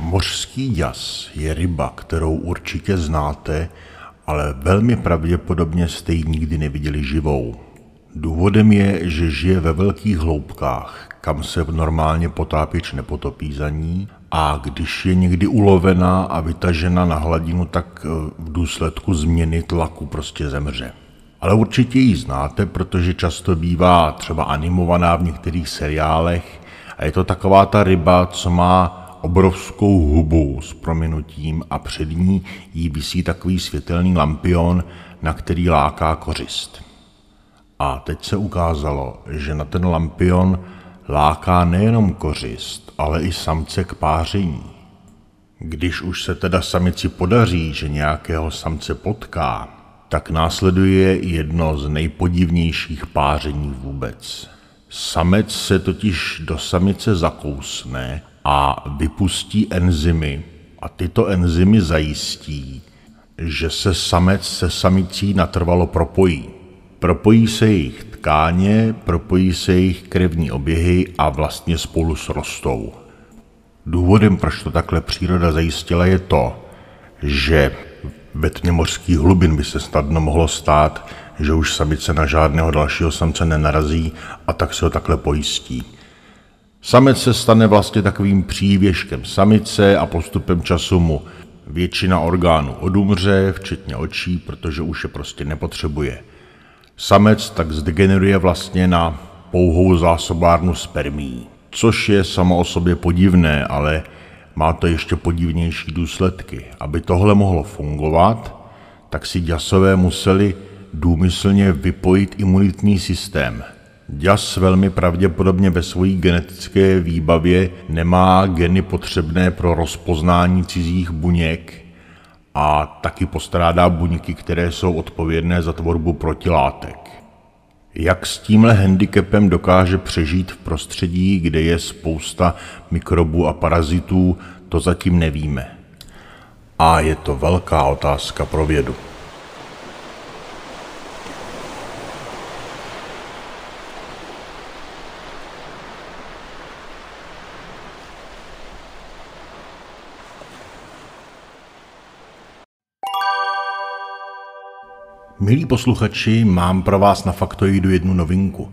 Mořský děs je ryba, kterou určitě znáte, ale velmi pravděpodobně jste ji nikdy neviděli živou. Důvodem je, že žije ve velkých hloubkách, kam se normálně potápěč nepotopí za ní a když je někdy ulovena a vytažena na hladinu, tak eh, v důsledku změny tlaku prostě zemře. Ale určitě ji znáte, protože často bývá třeba animovaná v některých seriálech a je to taková ta ryba, co má obrovskou hubu s prominutím a před ní jí visí takový světelný lampion, na který láká kořist. A teď se ukázalo, že na ten lampion láká nejenom kořist, ale i samce k páření. Když už se teda samici podaří, že nějakého samce potká, tak následuje jedno z nejpodivnějších páření vůbec. Samec se totiž do samice zakousne a vypustí enzymy a tyto enzymy zajistí, že se samec se samicí natrvalo propojí. Propojí se jejich tkáně, propojí se jejich krevní oběhy a vlastně spolu srostou. Důvodem, proč to takhle příroda zajistila, je to, že ve tmě mořských hlubin by se snadno mohlo stát, že už samice na žádného dalšího samce nenarazí a tak se ho takhle pojistí. Samec se stane vlastně takovým přívěškem samice a postupem času mu většina orgánů odumře, včetně očí, protože už je prostě nepotřebuje. Samec tak zdegeneruje vlastně na pouhou zásobárnu spermí, což je samo o sobě podivné, ale má to ještě podivnější důsledky. Aby tohle mohlo fungovat, tak si děsové museli důmyslně vypojit imunitní systém. Děs velmi pravděpodobně ve své genetické výbavě nemá geny potřebné pro rozpoznání cizích buněk a taky postrádá buňky, které jsou odpovědné za tvorbu protilátek. Jak s tímhle handicapem dokáže přežít v prostředí, kde je spousta mikrobů a parazitů, to zatím nevíme. A je to velká otázka pro vědu. Milí posluchači, mám pro vás na Faktoidu jednu novinku.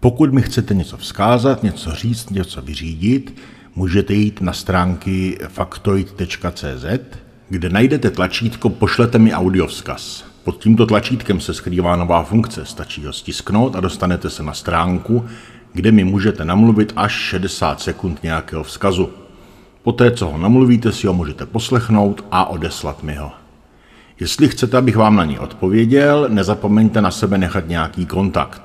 Pokud mi chcete něco vzkázat, něco říct, něco vyřídit, můžete jít na stránky faktoid.cz, kde najdete tlačítko Pošlete mi audiovzkaz. Pod tímto tlačítkem se skrývá nová funkce, stačí ho stisknout a dostanete se na stránku, kde mi můžete namluvit až 60 sekund nějakého vzkazu. Poté, co ho namluvíte, si ho můžete poslechnout a odeslat mi ho. Jestli chcete, abych vám na ní odpověděl, nezapomeňte na sebe nechat nějaký kontakt.